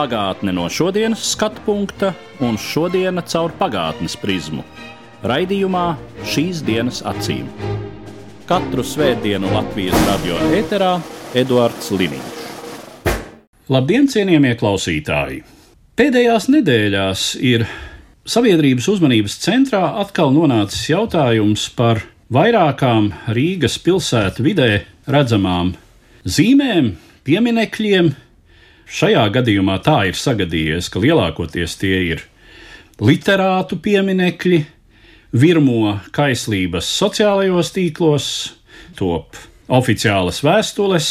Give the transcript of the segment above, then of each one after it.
Pagātne no šodienas skatu punkta un šodienas caur pagātnes prizmu. Raidījumā šīs dienas acīm. Katru svētdienu Latvijas radio eterā Eduards Liniņš. Labdien, cienījamie klausītāji! Pēdējās nedēļās ir sabiedrības uzmanības centrā atkal nonācis jautājums par vairākām Rīgas pilsētu vidē redzamām zīmēm, pieminekļiem. Šajā gadījumā tā ir sagadījies, ka lielākoties tie ir literātu pieminekļi, virmo kaislības sociālajos tīklos, top oficiālas vēstules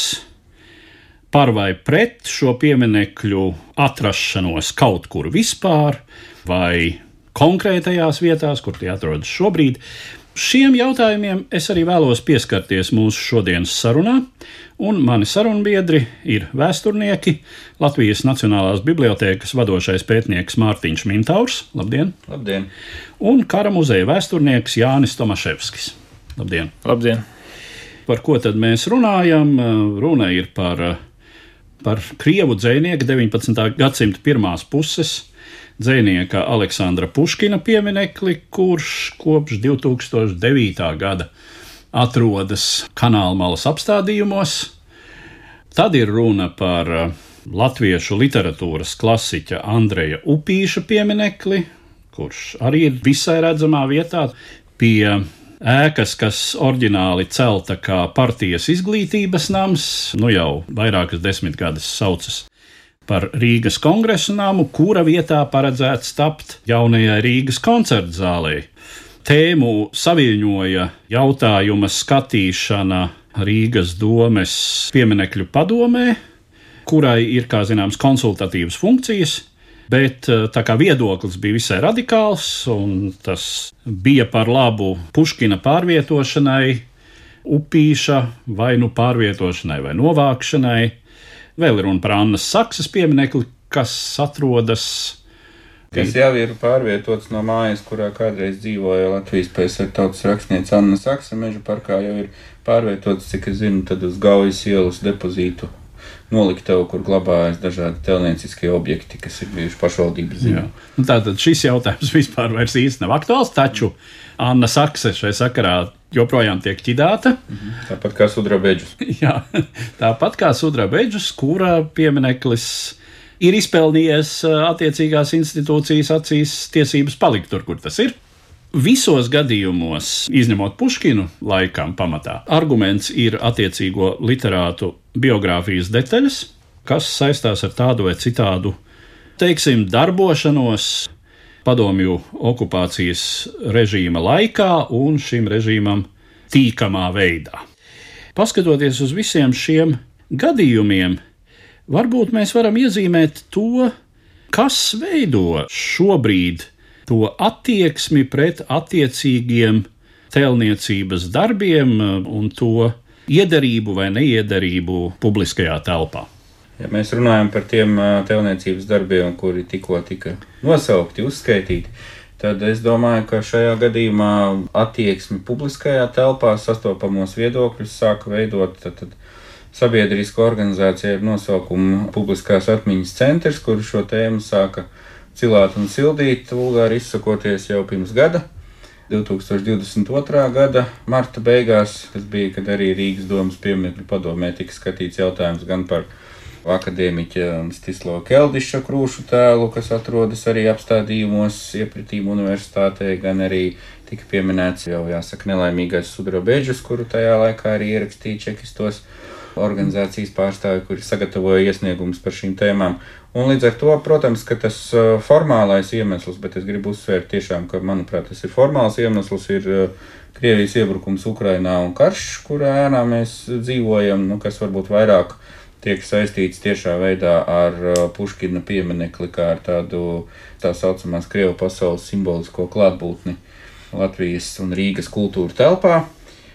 par vai pret šo pieminekļu atrašanos kaut kur vispār, vai konkrētajās vietās, kur tie atrodas šobrīd. Šiem jautājumiem es arī vēlos pieskarties mūsu šodienas sarunā, un mani sarunbiedri ir vēsturnieki, Latvijas Nacionālās Bibliotēkas vadošais pētnieks Mārtiņš Mintaurs, labdien! Labdien! Un kara muzeja vēsturnieks Jānis Tomaševskis. Labdien! Labdien! Par ko tad mēs runājam? Runa ir par, par krievu dzinieku 19. gadsimta pirmās puses dzinieka Aleksandra Puškina pieminekli, kurš kopš 2009. gada atrodas kanāla malas apstādījumos. Tad ir runa par latviešu literatūras klasiķa Andreja Upīša pieminekli, kurš arī ir visai redzamā vietā pie ēkas, kas oriģināli celta kā partijas izglītības nams, nu jau vairākas desmitgades saucas par Rīgas kongresa namu, kura vietā paredzēts tapt jaunajai Rīgas koncerta zālē. Tēmu saviņoja jautājuma skatīšana Rīgas domes pieminekļu padomē, kurai ir, kā zināms, konsultatīvas funkcijas, bet tā kā viedoklis bija visai radikāls, un tas bija par labu Puškina pārvietošanai, upīša vai nu pārvietošanai vai novākšanai, Vēl ir runa par Annas Saksas pieminiekli, kas atrodas. Kas jau ir pārvietots no mājas, kurā kādreiz dzīvoja Latvijas PSR tautas rakstniece Anna Saksa, meža parkā jau ir pārvietots, cik es zinu, tad uz Gaujas ielas depozītu noliktavu, kur glabājas dažādi telnieciskie objekti, kas ir bijuši pašvaldības ziņā. Nu, tātad šis jautājums vispār vairs īsti nav aktuāls, taču Anna Sakse šai sakarā joprojām tiek ķidāta. Mhm. Tāpat kā sudrabeģis. Jā, tāpat kā sudrabeģis, kura piemineklis ir izpelnījies attiecīgās institūcijas acīs tiesības palikt tur, kur tas ir. Visos gadījumos, izņemot Puškinu laikam, pamatā arguments ir attiecīgo literātu biogrāfijas detaļas, kas saistās ar tādu vai citādu, teiksim, darbošanos padomju okupācijas režīma laikā un šim režīmam tīkamā veidā. Paskatoties uz visiem šiem gadījumiem, varbūt mēs varam iezīmēt to, kas veido šobrīd to attieksmi pret attiecīgiem tēlniecības darbiem un to iederību vai neiederību publiskajā telpā. Ja mēs runājam par tiem tēlniecības darbiem, kuri tikko tika nosaukti, uzskaitīti, tad es domāju, ka šajā gadījumā attieksmi publiskajā telpā sastopamos viedokļus sāka veidot tad, tad sabiedriska organizācija ar nosaukumu Publiskās atmiņas centrs, kur šo tēmu sāka cilāt un sildīt, vulgāri izsakoties jau pirms gada. 2022. gada marta beigās, tas bija, kad arī Rīgas domas pieminiektu padomē tika skatīts jautājums gan par akadēmiķa Stislo Keldiša krūšu tēlu, kas atrodas arī apstādījumos iepratīm universitātē, gan arī tika pieminēts jau, jāsaka, nelaimīgais sudrabeģis, kuru tajā laikā arī ierakstīja čekistos organizācijas pārstāvi, kuri sagatavoja iesniegumus par šīm tēmām. Un līdz ar to, protams, ka tas formālais iemesls, bet es gribu uzsvērt tiešām, ka, manuprāt, tas ir formāls iemesls, ir Krievijas iebrukums Ukrainā un karš, kurā ēnā mēs dzīvojam, nu, kas varbūt vairāk tiek saistīts tiešā veidā ar Puškina pieminekli, kā ar tādu tā saucamās Krievu pasaules simbolisko klātbūtni Latvijas un Rīgas kultūra telpā.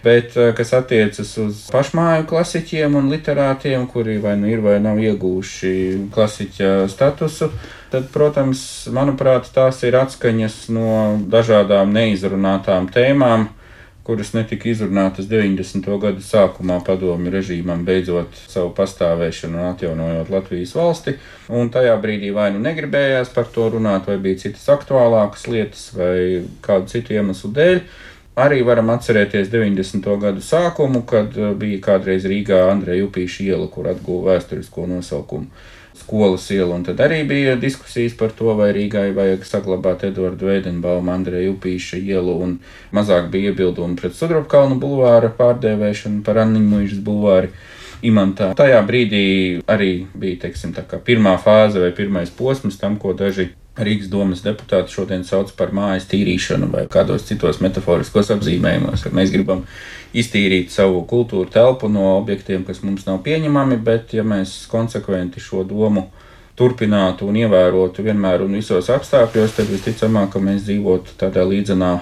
Bet, eh, kas attiecas uz pašmāju klasiķiem un literātiem, kuri vai nu ir vai nav iegūši klasiķa statusu, tad, protams, manuprāt, tās ir atskaņas no dažādām neizrunātām tēmām, kuras netika izrunātas 90. gadu sākumā padomju režīmam, beidzot savu pastāvēšanu un atjaunojot Latvijas valsti. Un tajā brīdī vai nu negribējās par to runāt, vai bija citas aktuālākas lietas, vai kādu citu iemeslu dēļ. Arī varam atcerēties 90. gadu sākumu, kad uh, bija kādreiz Rīgā Andreja Upīša iela, kur atguva vēsturisko nosaukumu skolas iela, un tad arī bija diskusijas par to, vai Rīgai vajag saglabāt Eduardu Veidenbaumu, Andreju Upīša ielu, un mazāk bija iebildumi pret Sudropkalnu bulvāra pārdēvēšanu par Anniņmuižas bulvāri. Imantā. Tajā brīdī arī bija teiksim, pirmā fāze vai pirmais posms tam, ko daži Rīgas domas deputāti šodien sauc par mājas tīrīšanu vai kādos citos metaforiskos apzīmējumos. Mēs gribam iztīrīt savu kultūru telpu no objektiem, kas mums nav pieņemami, bet ja mēs konsekventi šo domu turpinātu un ievērotu vienmēr un visos apstākļos, tad visticamāk, ka mēs dzīvotu tādā līdzenā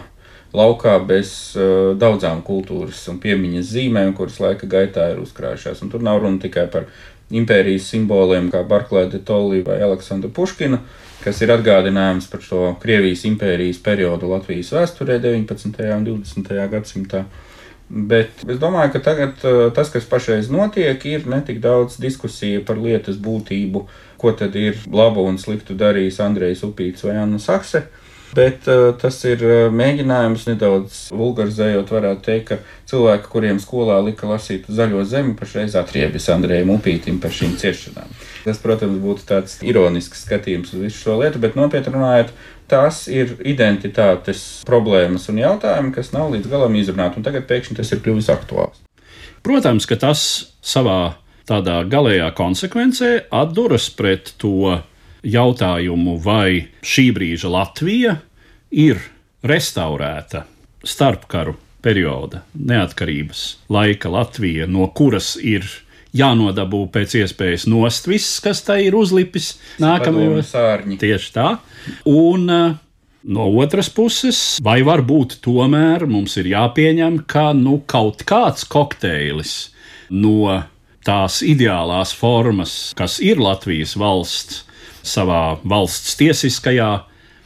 laukā bez uh, daudzām kultūras un piemiņas zīmēm, kuras laika gaitā ir uzkrājušās. Un tur nav runa tikai par impērijas simboliem, kā Barklē de Tolli vai Aleksandra Puškina kas ir atgādinājums par šo Krievijas impērijas periodu Latvijas vēsturē 19. un 20. gadsimtā. Bet es domāju, ka tagad uh, tas, kas pašreiz notiek, ir ne tik daudz diskusija par lietas būtību, ko tad ir labu un sliktu darījis Andrejs Upīts vai Anna Sakse, Bet uh, tas ir uh, mēģinājums nedaudz vulgarizējot, varētu teikt, ka cilvēki, kuriem skolā lika lasīt zaļo zemi, pašreiz atriebjas Andrejam Upītam par šīm ciešanām. Tas, protams, būtu tāds ironisks skatījums uz visu šo lietu, bet nopietni runājot, tās ir identitātes problēmas un jautājumi, kas nav līdz galam izrunāti, un tagad pēkšņi tas ir kļuvis aktuāls. Protams, ka tas savā tādā galējā konsekvencē atduras pret to jautājumu, vai šī brīža Latvija ir restaurēta starpkaru perioda, neatkarības laika Latvija, no kuras ir jānodabū pēc iespējas nost viss, kas tai ir uzlipis nākamajos sārņi. Tieši tā. Un uh, no otras puses, vai varbūt tomēr mums ir jāpieņem, ka nu, kaut kāds kokteilis no tās ideālās formas, kas ir Latvijas valsts, savā valsts tiesiskajā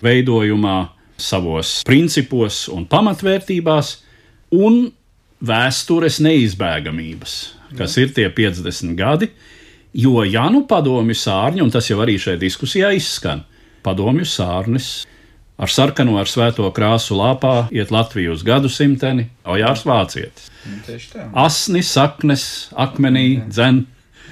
veidojumā, savos principos un pamatvērtībās, un vēstures neizbēgamības, kas ir tie 50 gadi. Jo, ja nu padomju sārņi, un tas jau arī šajā diskusijā izskan, padomju sārnis ar sarkano ar svēto krāsu lāpā iet Latviju uz gadsimteni, Ojārs Vācietis. Asni, saknes, akmenī, dzen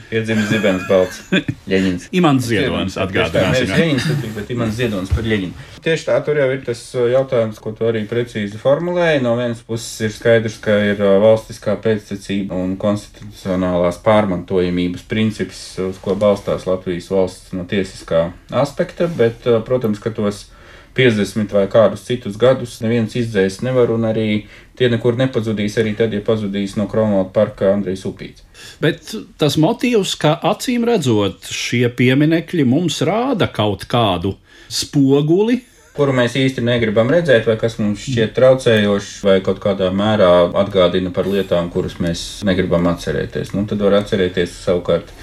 Piedzimis zibens balts. Ļeņins. Imants Ziedonis atgādināsim. Ļeņins, bet Imants Ziedonis par Ļeņinu. Tieši tā, tur jau ir tas uh, jautājums, ko tu arī precīzi formulēji. No vienas puses ir skaidrs, ka ir uh, valstiskā pēctecība un konstitucionālās pārmantojamības princips, uz ko balstās Latvijas valsts no tiesiskā aspekta, bet, uh, protams, ka tos 50 vai kādus citus gadus neviens izdzēst nevar, un arī tie nekur nepazudīs, arī tad, ja pazudīs no Kronvalda parka Andrejs Upīts. Bet tas motīvs, ka acīm redzot, šie pieminekļi mums rāda kaut kādu spoguli, kuru mēs īsti negribam redzēt, vai kas mums šķiet traucējošs, vai kaut kādā mērā atgādina par lietām, kuras mēs negribam atcerēties. Nu, tad var atcerēties savukārt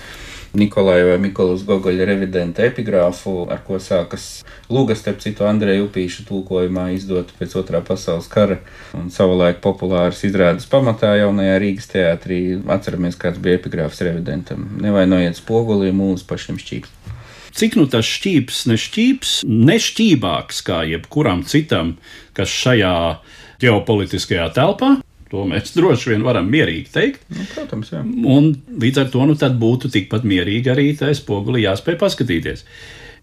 Nikolai vai Mikolas Gogoļa revidenta epigrāfu, ar ko sākas Lūgas, starp citu, Andreja Upīša tulkojumā izdota pēc otrā pasaules kara un savulaik populāras izrādes pamatā jaunajā Rīgas teātrī. Atceramies, kāds bija epigrāfs revidentam. Nevainojiet spoguli, mūsu pašiem šķīps. Cik nu tas šķīps, nešķīps, nešķībāks kā jebkuram citam, kas šajā ģeopolitiskajā telpā To mēs droši vien varam mierīgi teikt. Nu, protams, jā. Un līdz ar to nu, būtu tikpat mierīgi arī tajā spogulī jāspēj paskatīties.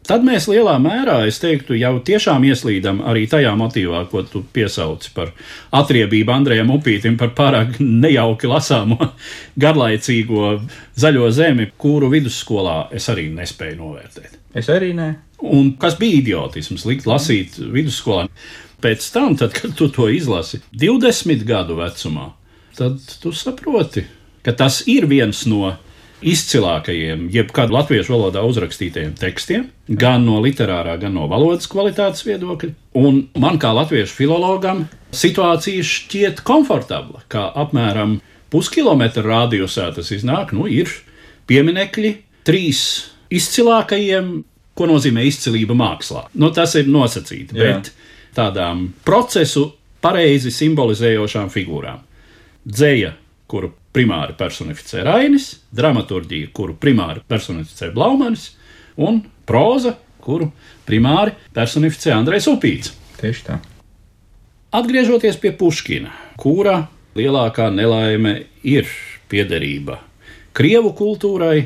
Tad mēs lielā mērā, es teiktu, jau tiešām ieslīdam arī tajā motīvā, ko tu piesauci par atriebību Andrejam Upītam, par pārāk nejauki lasāmo, garlaicīgo zaļo zemi, kuru vidusskolā es arī nespēju novērtēt. Es arī nē. Un kas bija idiotisms likt lasīt vidusskolā? Pēc tam, tad, kad tu to izlasi 20 gadu vecumā, tad tu saproti, ka tas ir viens no izcilākajiem, jebkādu latviešu valodā uzrakstītajiem tekstiem, gan no literārā, gan no valodas kvalitātes viedokļa. Un man, kā latviešu filologam, situācija šķiet komfortabla, kā apmēram puskilometra radiusā tas iznāk, nu, ir pieminekļi trīs izcilākajiem, ko nozīmē izcilība mākslā. Nu, tas ir nosacīti, Jā. bet tādām procesu pareizi simbolizējošām figūrām. Dzēja, kuru primāri personificē Rainis, dramaturgija, kuru primāri personificē Blaumanis, un próza, kuru primāri personificē Andrejs Upīts. Tieši tā. Atgriežoties pie Puškina, kura lielākā nelaime ir piederība Krievu kultūrai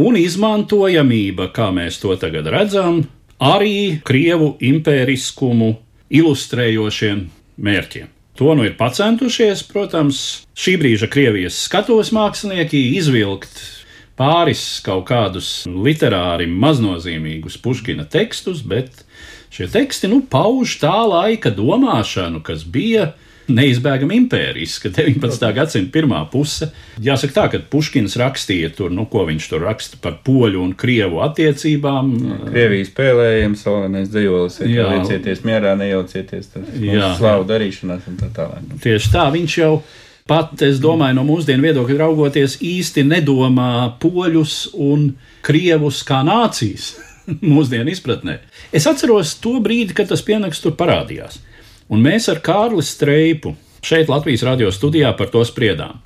un izmantojamība, kā mēs to tagad redzam, arī Krievu impēriskumu ilustrējošiem mērķiem. To nu ir pacentušies, protams, šī brīža Krievijas skatos mākslinieki izvilkt pāris kaut kādus literāri maznozīmīgus Puškina tekstus, bet šie teksti nu pauž tā laika domāšanu, kas bija neizbēgami impēriska 19. gadsimta pirmā puse. Jāsaka tā, ka Puškins rakstīja tur, nu, ko viņš tur raksta par poļu un krievu attiecībām. Krievijas spēlējums, slavenais dzīslis, ir Jā. jāliecieties mierā, nejaucieties tas slavu darīšanās un tā tālāk. Tieši tā, viņš jau pat, es domāju, no mūsdienu viedokļa raugoties, īsti nedomā poļus un krievus kā nācijas mūsdienu izpratnē. Es atceros to brīdi, kad tas pienāks tur parādījās. Un mēs ar Kārli Streipu šeit Latvijas radio studijā par to spriedām.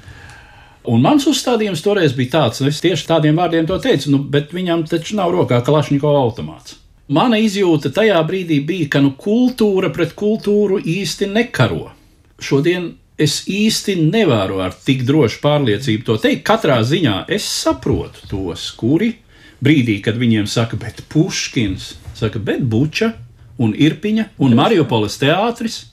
Un mans uzstādījums toreiz bija tāds, un es tieši tādiem vārdiem to teicu, nu, bet viņam taču nav rokā Kalašņikova automāts. Mana izjūta tajā brīdī bija, ka nu, kultūra pret kultūru īsti nekaro. Šodien es īsti nevaru ar tik drošu pārliecību to teikt. Katrā ziņā es saprotu tos, kuri brīdī, kad viņiem saka, bet Puškins, saka, bet Buča un Irpiņa un Mariupoles teātris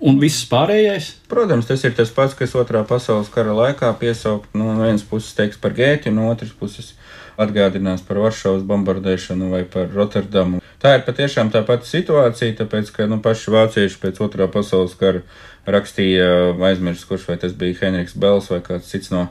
un viss pārējais. Protams, tas ir tas pats, kas otrā pasaules kara laikā piesaukt nu, no vienas puses teiks par Gēti, no otras puses atgādinās par Varšavas bombardēšanu vai par Rotterdamu. Tā ir patiešām tā pati situācija, tāpēc, ka nu, paši vācieši pēc otrā pasaules kara rakstīja aizmirst, kurš vai tas bija Henriks Bels vai kāds cits no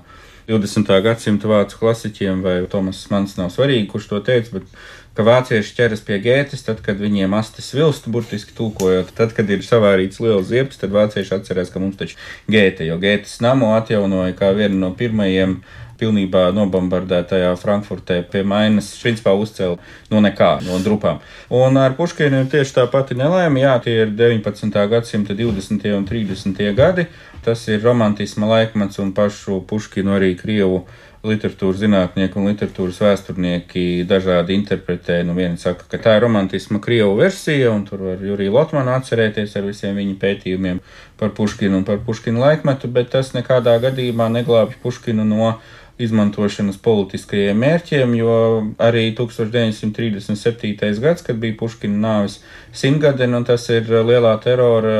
20. gadsimta vācu klasiķiem, vai Tomas Mans nav svarīgi, kurš to teica, bet ka vācieši ķeras pie gētas, tad, kad viņiem astes vilst, burtiski tūkojot, tad, kad ir savārīts liels ziepes, tad vācieši atcerās, ka mums taču gēta, jo gētas namu atjaunoja kā vienu no pirmajiem pilnībā nobombardētajā Frankfurtē pie mainas, principā uzcēla no nekā, no drupām. Un ar Puškinu ir tieši tā pati nelaime, jā, tie ir 19. gadsimta 20. un 30. gadi, tas ir romantisma laikmets un pašu Puškinu arī Krievu literatūras zinātnieki un literatūras vēsturnieki dažādi interpretē. Nu, vieni saka, ka tā ir romantisma krievu versija, un tur var Juriju Lotmanu atcerēties ar visiem viņa pētījumiem par Puškinu un par Puškinu laikmetu, bet tas nekādā gadījumā neglābj Puškinu no izmantošanas politiskajiem mērķiem, jo arī 1937. gads, kad bija Puškina nāves simtgadien, un tas ir lielā terora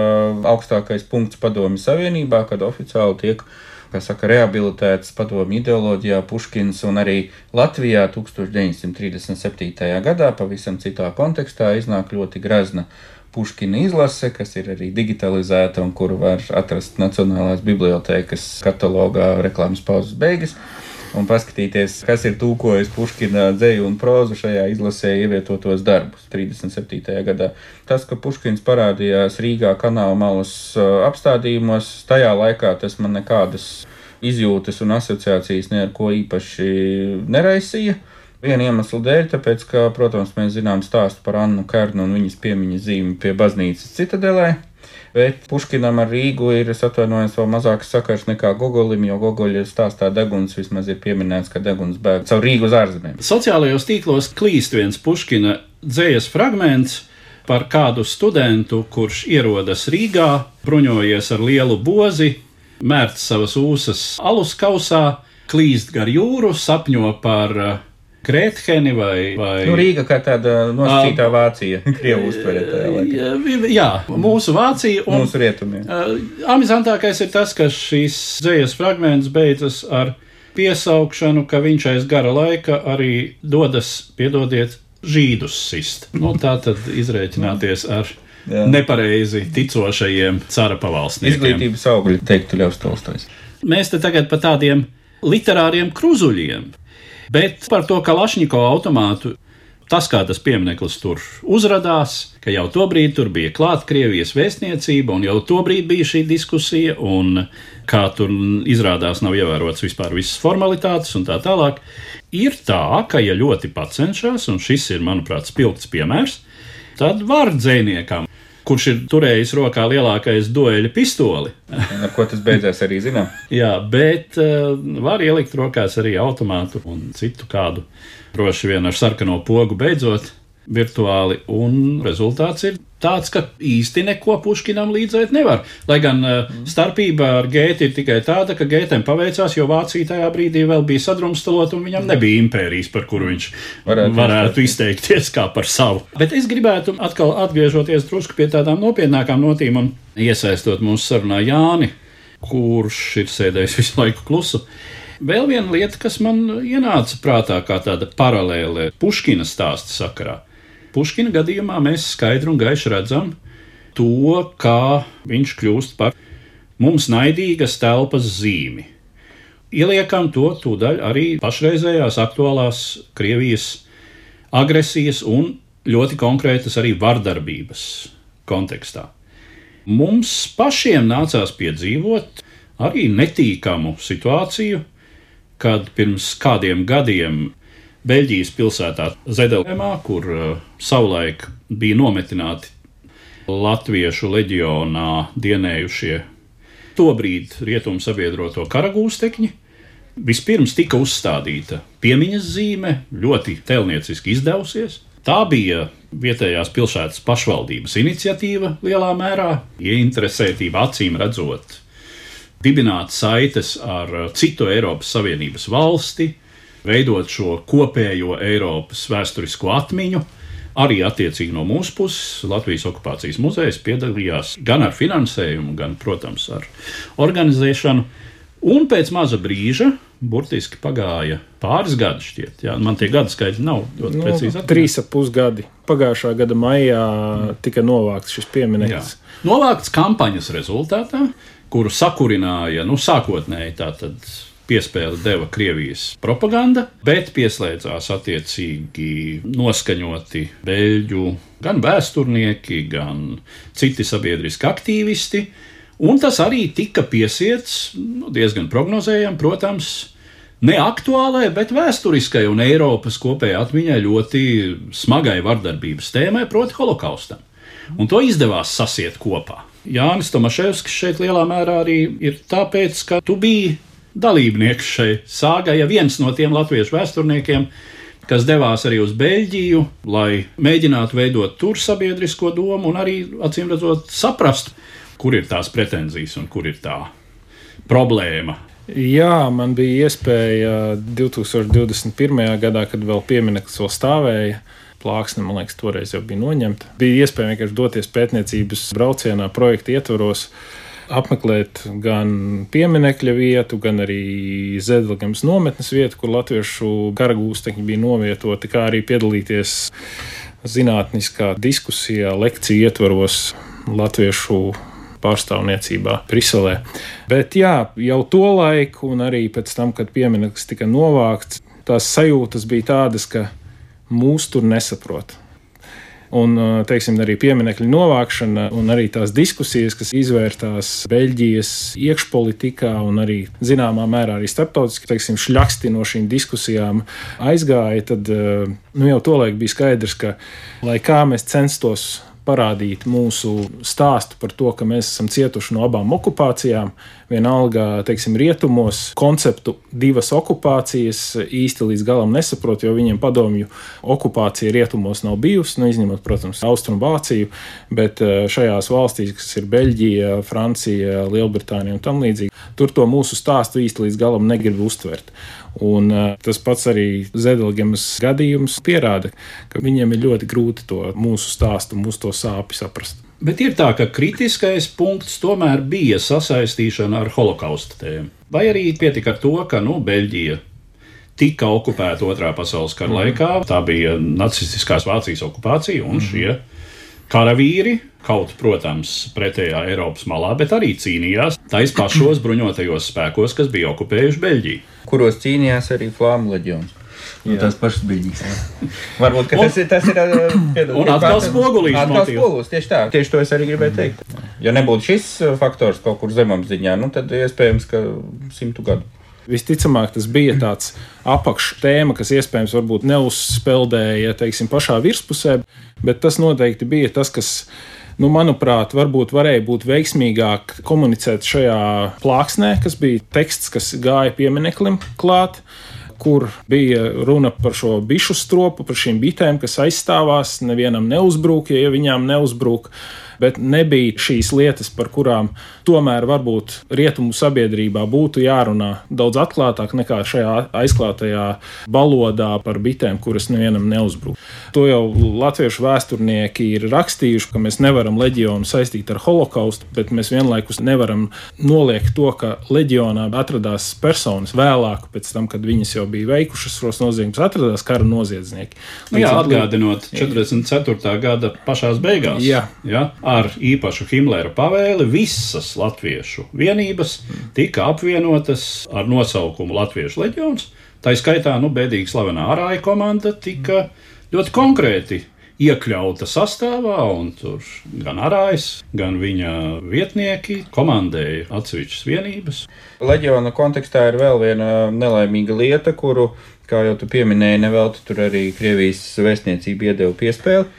augstākais punkts padomju savienībā, kad oficiāli tiek kā saka, rehabilitēts padomu ideoloģijā, Puškins un arī Latvijā 1937. gadā, pavisam citā kontekstā, iznāk ļoti grazna Puškina izlase, kas ir arī digitalizēta un kuru var atrast Nacionālās bibliotēkas katalogā reklāmas pauzes beigas. Un paskatīties, kas ir tūkojis Puškina dzēju un prózu šajā izlasē ievietotos darbus 37. gadā. Tas, ka Puškins parādījās Rīgā kanāla malas apstādījumos, tajā laikā tas man nekādas izjūtas un asociācijas ne ar ko īpaši neraisīja. Viena iemesla dēļ, tāpēc, ka, protams, mēs zinām stāstu par Annu Kērnu un viņas piemiņas zīmi pie baznīcas citadelē. Bet Puškinam ar Rīgu ir, es atvainojos, vēl mazāks sakars nekā Gogolim, jo Gogoļa stāstā deguns vismaz ir pieminēts, ka deguns bēg caur Rīgu uz ārzemēm. Sociālajos tīklos klīst viens Puškina dzējas fragments par kādu studentu, kurš ierodas Rīgā, bruņojies ar lielu bozi, mērts savas ūsas alus kausā, klīst gar jūru, sapņo par uh, Krētheni vai, vai Nu, Rīga kā tāda nosacītā Vācija, Krievu uztverē tajā laikā. Jā, Jā, mūsu Vācija. Un, Mūsu rietumiem. uh, amizantākais ir tas, ka šīs dzējas fragments beidzas ar piesaukšanu, ka viņš aiz gara laika arī dodas, piedodiet, žīdus sist. Nu, tā tad izrēķināties ar Jā. nepareizi ticošajiem cara pavalsniekiem. Izglītības augļi, teiktu Ļaus Tolstojs. Mēs te tagad par tādiem literāriem kruzuļiem Bet par to Kalašņiko automātu. Tas, kā tas piemineklis tur uzrādījās, ka jau tobrīd tur bija klāta Krievijas vēstniecība, un jau tobrīd bija šī diskusija, un kā tur izrādās nav ievērots vispār visas formalitātes un tā tālāk. Ir tā, ka, ja ļoti pacenšas, un šis ir, manuprāt, spilgts piemērs, tad var dzēniekam kurš ir turējis rokā lielākais dueļa pistoli. Ar ko tas beidzās, arī zinām. Jā, bet uh, var ielikt rokās arī automātu un citu kādu, droši vien ar sarkano pogu beidzot virtuāli, un rezultāts ir tāds, ka īsti neko Puškinam līdzēt nevar. Lai gan mm. starpība ar Gēti ir tikai tāda, ka Gētam paveicās, jo Vācija tajā brīdī vēl bija sadrumstalot, un viņam nebija impērijas, par kuru viņš varētu, varētu izteikties kā par savu. Bet es gribētu atkal atgriežoties drusku pie tādām nopietnākām notīm un iesaistot mūsu sarunā Jāni, kurš ir sēdējis visu laiku klusu. Vēl viena lieta, kas man ienāca prātā kā tāda paralēle Puškina stāsta sakarā Puškina gadījumā mēs skaidri un gaiši redzam to, kā viņš kļūst par mums naidīgas telpas zīmi. Ieliekam to tūdaļ arī pašreizējās aktuālās Krievijas agresijas un ļoti konkrētas arī vardarbības kontekstā. Mums pašiem nācās piedzīvot arī netīkamu situāciju, kad pirms kādiem gadiem Beļģijas pilsētā Zedelēmā, kur uh, savulaik bija nometināti latviešu leģionā dienējušie tobrīd rietumu sabiedroto karagūstekņi. Vispirms tika uzstādīta piemiņas zīme, ļoti tēlnieciski izdevusies. Tā bija vietējās pilsētas pašvaldības iniciatīva lielā mērā, ieinteresētība acīm redzot, dibināt saites ar citu Eiropas Savienības valsti, veidot šo kopējo Eiropas vēsturisko atmiņu. Arī attiecīgi no mūsu puses Latvijas okupācijas muzejs piedalījās gan ar finansējumu, gan, protams, ar organizēšanu. Un pēc maza brīža, burtiski pagāja pāris gadi, šķiet, jā, man tie gadu skaitļi nav ļoti Nu, precīzi. trīs ap pus gadi. Pagājušā gada maijā tika novākts šis piemineklis. Novākts kampaņas rezultātā, kuru sakurināja nu, sākotnēji tātad piespēli deva Krievijas propaganda, bet pieslēdzās attiecīgi noskaņoti beļģu gan vēsturnieki, gan citi sabiedriski aktīvisti. Un tas arī tika piesiets nu, diezgan prognozējami, protams, ne aktuālai, bet vēsturiskai un Eiropas kopējai atmiņai ļoti smagai vardarbības tēmai, proti, holokaustam. Un to izdevās sasiet kopā. Jānis Tomaševskis šeit lielā mērā arī ir tāpēc, ka tu biji dalībnieks šai sāgai, ja viens no tiem latviešu vēsturniekiem, kas devās arī uz Beļģiju, lai mēģinātu veidot tur sabiedrisko domu un arī, acīm redzot, saprast, kur ir tās pretenzijas un kur ir tā problēma. Jā, man bija iespēja 2021. gadā, kad vēl piemineklis vēl stāvēja. Plāksne, man liekas, toreiz jau bija noņemta. Bija iespēja vienkārši doties pētniecības braucienā, projekta ietvaros, apmeklēt gan pieminiekļa vietu, gan arī Zedlīgas nometnes vietu, kur latviešu karagūstekņi bija novietoti, kā arī piedalīties zinātniskā diskusijā, lekciju ietvaros latviešu pārstāvniecībā Briselē. Bet jā, jau to laiku, un arī pēc tam, kad piemineklis tika novākts, tās sajūtas bija tādas, ka mūs tur nesaprot. Un, teiksim, arī pieminiekļu novākšana, un arī tās diskusijas, kas izvērtās Beļģijas iekšpolitikā, un arī zināmā mērā arī starptautiski, teiksim, šļaksti no šīm diskusijām aizgāja, tad nu, jau tolaik bija skaidrs, ka, lai kā mēs censtos parādīt mūsu stāstu par to, ka mēs esam cietuši no abām okupācijām. Vienalga, teiksim, rietumos konceptu divas okupācijas īsti līdz galam nesaprot, jo viņiem padomju okupācija rietumos nav bijusi, nu, izņemot, protams, Austrumu Vāciju, bet eh, šajās valstīs, kas ir Beļģija, Francija, Lielbritānija un tam līdzīgi, tur to mūsu stāstu īsti līdz galam negrib uztvert. Un, uh, tas pats arī Zedelgemas gadījums pierāda, ka viņiem ir ļoti grūti to mūsu stāstu, mūsu to sāpju saprast. Bet ir tā, ka kritiskais punkts tomēr bija sasaistīšana ar holokausta tēmu. Vai arī pietika ar to, ka nu, Beļģija tika okupēta Otrā pasaules kara mm. laikā, tā bija nacistiskās Vācijas okupācija, un mm. šie karavīri, kaut, protams, pretējā Eiropas malā, bet arī cīnījās tais pašos bruņotajos spēkos, kas bija okupējuši Beļģiju. Kuros cīnījās arī Flāmu leģions. Nu, tas pašs biļķis. Varbūt ka tas ir. Tas ir uh, piedod, Un atkal spogulīšu Atkal spogulīs, tieši tā. Tieši to es arī gribēju teikt. Ja nebūtu šis faktors kaut kur zemapziņā, nu, tad iespējams, ka simtu gadu. Visticamāk, tas bija tāds apakštēma, kas iespējams varbūt neuzspeldēja teiksim, pašā virspusē, bet tas noteikti bija tas, kas, nu, manuprāt, varbūt varēja būt veiksmīgāk komunicēt šajā plāksnē, kas bija teksts, kas gāja piemineklim klāt. Kur bija runa par šo bišu stropu, par šīm bitēm, kas aizstāvās, nevienam neuzbrūk, ja viņām neuzbrūk. Bet nebija šīs lietas, par kurām tomēr varbūt rietumu sabiedrībā būtu jārunā daudz atklātāk nekā šajā aizklātajā valodā par bitēm, kuras nevienam neuzbrūk. To jau latviešu vēsturnieki ir rakstījuši, ka mēs nevaram leģionu saistīt ar holokaustu, bet mēs vienlaikus nevaram noliegt to, ka leģionā atradās personas vēlāk, pēc tam, kad viņas jau bija veikušas šos noziegumus, atradās kara noziedznieki. Nu, jā, atgādinot 44. gada pašās beigās. Jā. Ja, ar īpašu Himlera pavēli visas latviešu vienības tika apvienotas ar nosaukumu Latviešu leģions. Tā skaitā, nu, bēdīgi slavenā ārāja komanda tika ļoti konkrēti iekļauta sastāvā, un tur gan arājas, gan viņa vietnieki komandēja atsevišķas vienības. Leģiona kontekstā ir vēl viena nelaimīga lieta, kuru, kā jau tu pieminēji, nevelti tur arī Krievijas vēstniecība iedeva piespēli.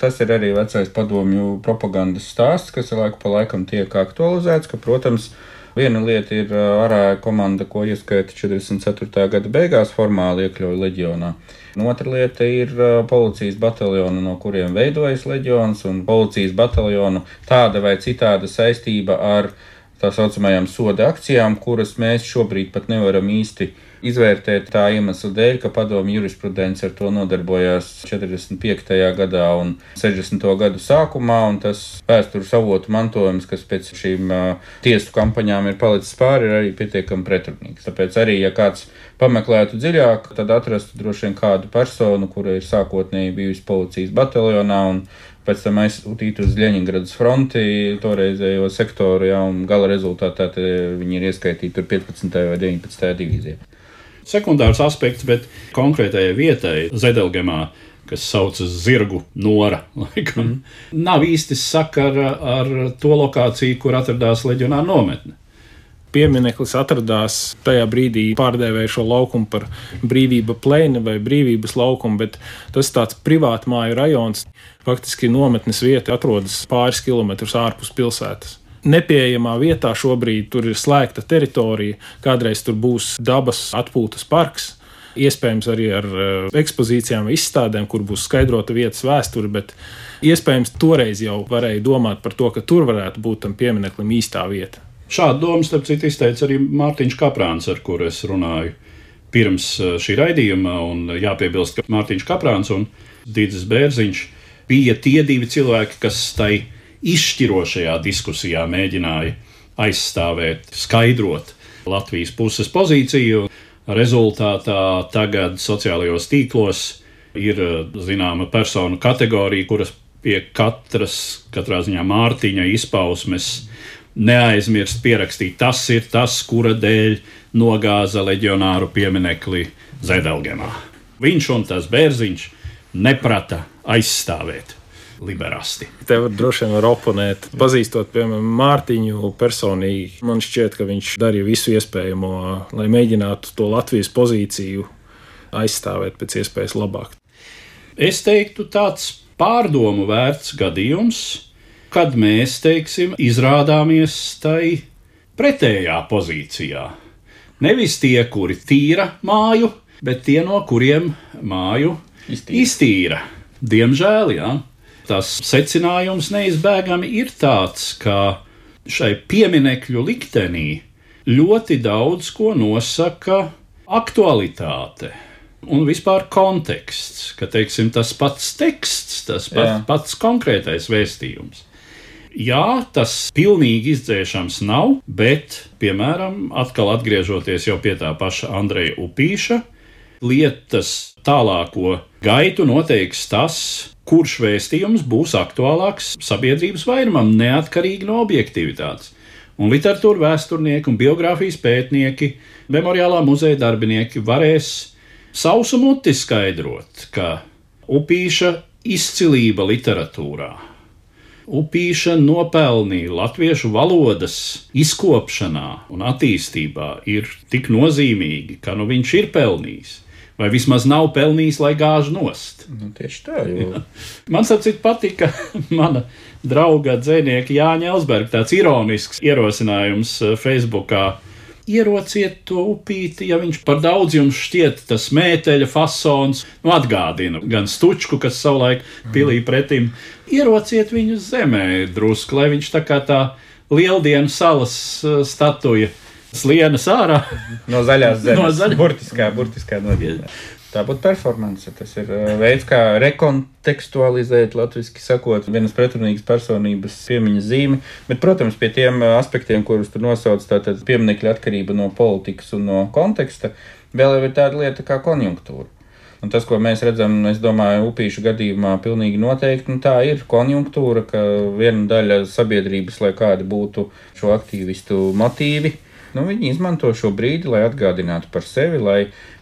Tas ir arī vecais padomju propagandas stāsts, kas laiku pa laikam tiek aktualizēts, ka, protams, Viena lieta ir ā, ārā komanda, ko ieskaita 44. gada beigās, formāli iekļauj leģionā. Otra lieta ir policijas bataljona, no kuriem veidojas leģions, un policijas bataljonu tāda vai citāda saistība ar tā saucamajām soda akcijām, kuras mēs šobrīd pat nevaram īsti izvērtēt tā iemesla dēļ, ka padomju jurisprudence ar to nodarbojās 45. gadā un 60. gadu sākumā, un tas vēstures avotu mantojums, kas pēc šīm uh, tiesu kampaņām ir palicis pāri, ir arī pietiekami pretrunīgs. Tāpēc arī, ja kāds pameklētu dziļāk, tad atrastu droši vien kādu personu, kura ir sākotnēji bijusi policijas bataljonā un pēc tam aizsūtīti uz Ļeņingradas fronti, toreizējo sektoru, ja, un gala rezultātā viņi ir ieskaitīti tur 15. vai 19. divīzijā. Sekundārs aspekts, bet konkrētajai vietai Zedelgemā, kas saucas Zirgu Nora, laikam, mm. nav īsti sakara ar to lokāciju, kur atradās leģionāra nometne. Piemineklis atradās tajā brīdī, pārdēvēja šo laukumu par brīvība plēni vai brīvības laukumu, bet tas ir tāds privātu māju rajons. Faktiski nometnes vieta atrodas pāris kilometrus ārpus pilsētas. Nepieejamā vietā šobrīd tur ir slēgta teritorija, kādreiz tur būs dabas atpūtas parks. Iespējams, arī ar eh, ekspozīcijām, izstādēm, kur būs skaidrota vietas vēsture, bet iespējams, toreiz jau varēja domāt par to, ka tur varētu būt tam piemineklim īstā vieta. Šādu domu, starp citu, izteica arī Mārtiņš Kaprāns, ar kuru es runāju pirms eh, šī raidījuma. Jāpiebilst, ka Mārtiņš Kaprāns un Dīdzes Bērziņš bija tie divi cilvēki, kas tai izšķirošajā diskusijā mēģināja aizstāvēt, skaidrot Latvijas puses pozīciju. Rezultātā tagad sociālajos tīklos ir eh, zināma personu kategorija, kuras pie katras, katrā ziņā Mārtiņa izpausmes neaizmirst pierakstīt. Tas ir tas, kura dēļ nogāza leģionāru pieminekli Zedelgemā. Viņš un tas bērziņš neprata aizstāvēt liberāsti. Te var droši vien var oponēt. Pazīstot, piemēram, Mārtiņu personīgi, man šķiet, ka viņš darīja visu iespējamo, lai mēģinātu to Latvijas pozīciju aizstāvēt pēc iespējas labāk. Es teiktu, tāds pārdomu vērts gadījums, kad mēs, teiksim, izrādāmies tai pretējā pozīcijā. Nevis tie, kuri tīra māju, bet tie, no kuriem māju Iztīra. iztīra. Diemžēl, jā. Tas secinājums neizbēgami ir tāds, ka šai pieminekļu liktenī ļoti daudz ko nosaka aktualitāte un vispār konteksts, ka teiksim, tas pats teksts, tas pat, Jā. pats konkrētais vēstījums. Jā, tas pilnīgi izdzēšams nav, bet, piemēram, atkal atgriežoties pie tā paša Andreja Upīša, lietas tālāko gaitu noteiks tas, kurš vēstījums būs aktuālāks sabiedrības vairumam, neatkarīgi no objektivitātes. Un literatūra vēsturnieki un biogrāfijas pētnieki, memoriālā muzeja darbinieki varēs sausu muti skaidrot, ka upīša izcilība literatūrā. Upīša nopelnīja latviešu valodas izkopšanā un attīstībā ir tik nozīmīgi, ka nu viņš ir pelnījis. Vai vismaz nav pelnījis, lai gāž nost. Nu, tieši tā, jo Man saprot, patika mana drauga dzinieka Jāņa Elsberga tāds ironisks ierosinājums eh, Facebookā. Ierociet to upīti, ja viņš par daudz jums šķiet tas mēteļa fasons, nu atgādina gan stučku, kas savulaik pilīja pretim. Ierociet viņu zemē drusku, lai viņš tā kā tā lieldienu salas eh, statuja slienas ārā. no zaļās zemes. No zaļ- Burtiskā, burtiskā nozīmē. Tā būtu performance. Tas ir uh, veids, kā rekontekstualizēt, latviešu sakot, vienas pretrunīgas personības piemiņas zīmi. Bet, protams, pie tiem uh, aspektiem, kurus tu nosauc, tātad pieminiekļa atkarība no politikas un no konteksta, vēl ir tāda lieta kā konjunktūra. Un tas, ko mēs redzam, es domāju, upīšu gadījumā, pilnīgi noteikti nu, tā ir konjunktūra, ka viena daļa sabiedrības, lai kādi būtu šo aktīvistu motīvi, nu, viņi izmanto šo brīdi, lai atgādinātu par sevi, lai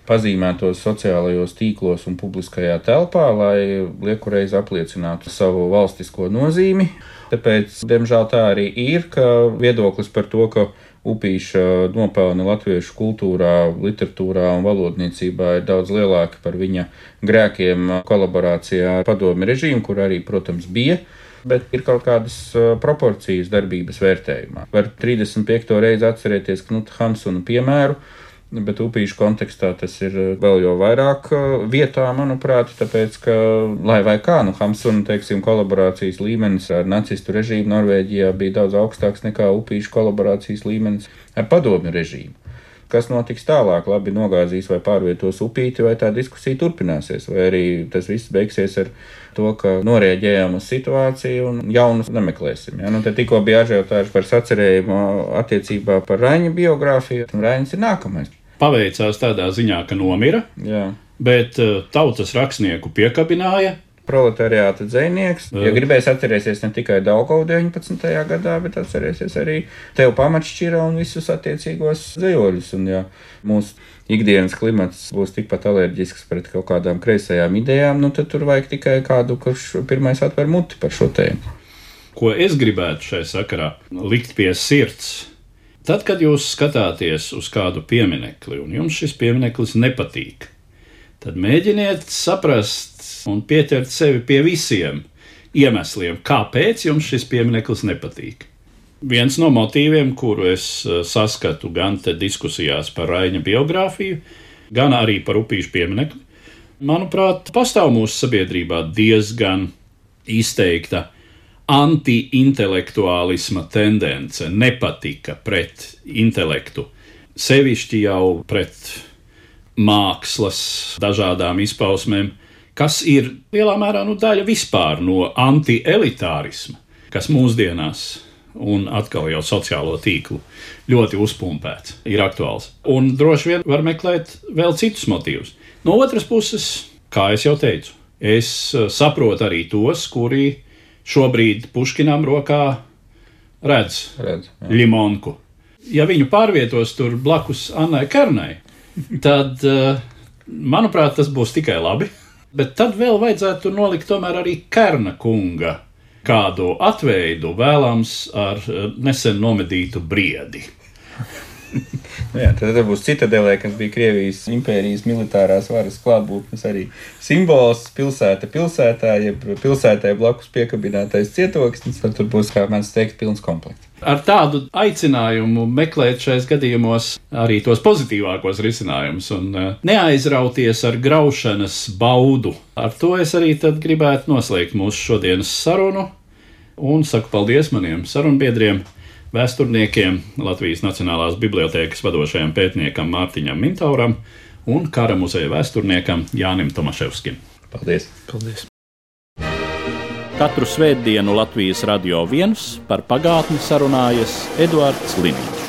pazīmētos sociālajos tīklos un publiskajā telpā, lai liekureiz apliecinātu savu valstisko nozīmi. Tāpēc, diemžēl, tā arī ir, ka viedoklis par to, ka upīša nopelni latviešu kultūrā, literatūrā un valodniecībā ir daudz lielāki par viņa grēkiem kolaborācijā ar padomi režīmu, kur arī, protams, bija. Bet ir kaut kādas uh, proporcijas darbības vērtējumā. Var 35. reizi atcerēties Knuta Hansona piemēru, bet upīšu kontekstā tas ir uh, vēl jau vairāk uh, vietā, manuprāt, tāpēc, ka, lai vai kā, nu, Hansona, teiksim, kolaborācijas līmenis ar nacistu režīmu Norvēģijā bija daudz augstāks nekā upīšu kolaborācijas līmenis ar padomju režīmu. Kas notiks tālāk? Labi, nogāzīs vai pārvietos upīti, vai tā diskusija turpināsies, vai arī tas viss beigsies ar to, ka norēģējām uz situāciju un jaunus nemeklēsim. Ja? Nu, te tikko bija ažiotāži par sacerējumu attiecībā par Raņa biogrāfiju. Raņas ir nākamais. Paveicās tādā ziņā, ka nomira, Jā. bet eh, tautas rakstnieku piekabināja. Proletariāta dzinieks. Ja gribēs atcerēties ne tikai Daugavu 19. gadā, bet atcerēsies arī tev pamatšķira un visus attiecīgos zejoļus. Un, ja mūsu ikdienas klimats būs tikpat alerģisks pret kaut kādām kreisajām idejām, nu tad tur vajag tikai kādu, kurš pirmais atver muti par šo tēmu. Ko es gribētu šai sakarā likt pie sirds? Tad, kad jūs skatāties uz kādu pieminekli un jums šis piemineklis nepatīk, tad mēģiniet saprast un pieķert sevi pie visiem iemesliem, kāpēc jums šis piemineklis nepatīk. Viens no motīviem, kuru es eh, saskatu gan diskusijās par Raina biogrāfiju, gan arī par upīšu pieminekli, manuprāt, pastāv mūsu sabiedrībā diezgan izteikta anti-intelektuālisma tendence, nepatika pret intelektu, sevišķi jau pret mākslas dažādām izpausmēm, kas ir lielā mērā nu, daļa vispār no anti-elitārisma, kas mūsdienās un atkal jau sociālo tīklu ļoti uzpumpēts, ir aktuāls. Un droši vien var meklēt vēl citus motīvus. No otras puses, kā jau teicu, es eh, saprotu arī tos, kuri šobrīd Puškinam rokā redz Redz, limonku. Ja viņu pārvietos tur blakus Annai Kernai, tad, eh, manuprāt, tas būs tikai labi. Bet tad vēl vajadzētu nolikt tomēr arī Kerna kunga kādu atveidu, vēlams ar eh, nesen nomedītu briedi. Jā, tad būs citadelē, kas bija Krievijas impērijas militārās varas klātbūtnes arī simbols. Pilsēta pilsētā, jeb pilsētai blakus piekabinātais cietoksnis. Tad tur būs, kā mēs teikt, pilns komplekts. Ar tādu aicinājumu meklēt šais gadījumos arī tos pozitīvākos risinājumus un eh, neaizrauties ar graušanas baudu. Ar to es arī tad gribētu noslēgt mūsu šodienas sarunu un saku paldies maniem sarunbiedriem. Vēsturniekiem, Latvijas Nacionālās Bibliotēkas vadošajam pētniekam Mārtiņam Mintauram un kara muzeja vēsturniekam Jānim Tomaševskim. Paldies! Paldies! Katru svētdienu Latvijas radio viens par pagātni sarunājas Eduards Līniju.